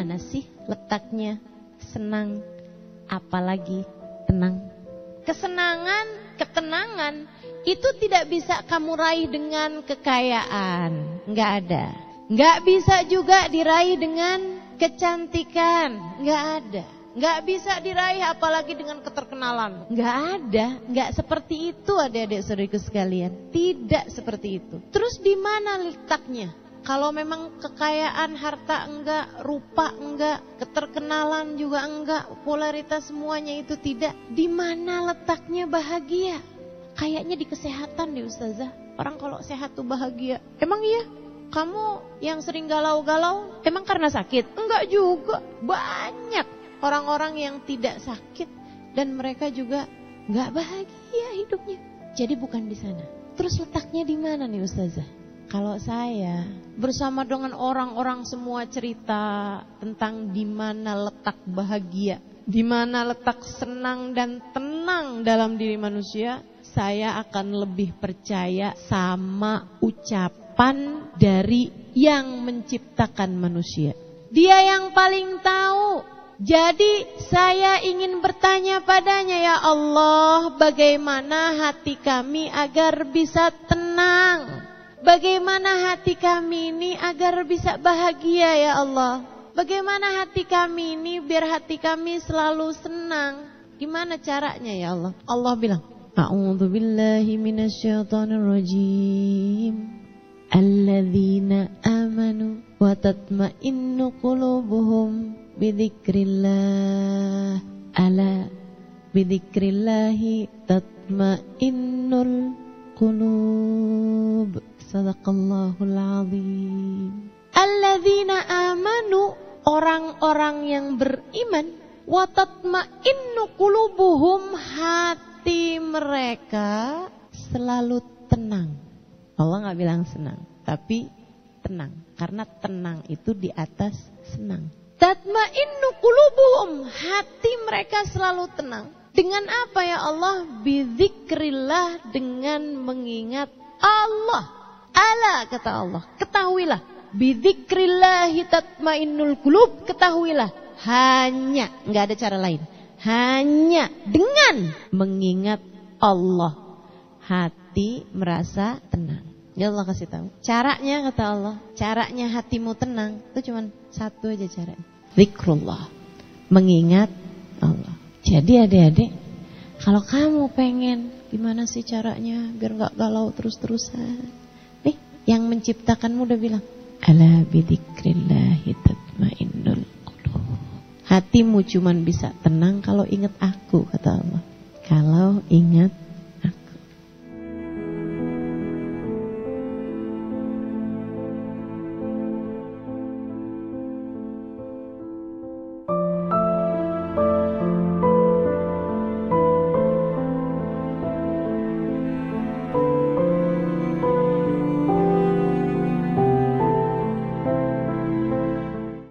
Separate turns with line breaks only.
mana sih letaknya senang apalagi tenang? Kesenangan, ketenangan itu tidak bisa kamu raih dengan kekayaan, nggak ada. Nggak bisa juga diraih dengan kecantikan, nggak ada. Nggak bisa diraih apalagi dengan keterkenalan. Nggak ada, nggak seperti itu adik-adik saudariku sekalian. Tidak seperti itu. Terus di mana letaknya? Kalau memang kekayaan harta enggak, rupa enggak, keterkenalan juga enggak, popularitas semuanya itu tidak, di mana letaknya bahagia? Kayaknya di kesehatan deh Ustazah. Orang kalau sehat tuh bahagia. Emang iya? Kamu yang sering galau-galau, emang karena sakit? Enggak juga. Banyak orang-orang yang tidak sakit dan mereka juga enggak bahagia hidupnya. Jadi bukan di sana. Terus letaknya di mana nih Ustazah? Kalau saya bersama dengan orang-orang semua cerita tentang di mana letak bahagia, di mana letak senang dan tenang dalam diri manusia, saya akan lebih percaya sama ucapan dari yang menciptakan manusia. Dia yang paling tahu. Jadi saya ingin bertanya padanya ya Allah, bagaimana hati kami agar bisa tenang? Bagaimana hati kami ini agar bisa bahagia ya Allah? Bagaimana hati kami ini biar hati kami selalu senang? Gimana caranya ya Allah? Allah bilang, A'udzu billahi minasyaitonir rajim. Alladzina amanu wa tatma'innu qulubuhum bidzikrillah. Ala bidzikrillahi tatma'innul qulub. Sadaqallahul azim. Alladzina amanu orang-orang yang beriman wa tatma'innu qulubuhum hati mereka selalu tenang. Allah nggak bilang senang, tapi tenang karena tenang itu di atas senang. Tatma'innu qulubuhum hati mereka selalu tenang. Dengan apa ya Allah? Bidzikrillah dengan mengingat Allah. Ala kata Allah, ketahuilah bidzikrillahi tatmainnul qulub, ketahuilah hanya nggak ada cara lain. Hanya dengan mengingat Allah hati merasa tenang. Ya Allah kasih tahu. Caranya kata Allah, caranya hatimu tenang itu cuma satu aja caranya. Zikrullah. Mengingat Allah. Jadi adik-adik, kalau kamu pengen gimana sih caranya biar nggak galau terus-terusan? Yang menciptakanmu udah bilang, Ala bidzikrillahi tatmainnul. Hatimu cuman bisa tenang kalau ingat aku kata Allah. Kalau ingat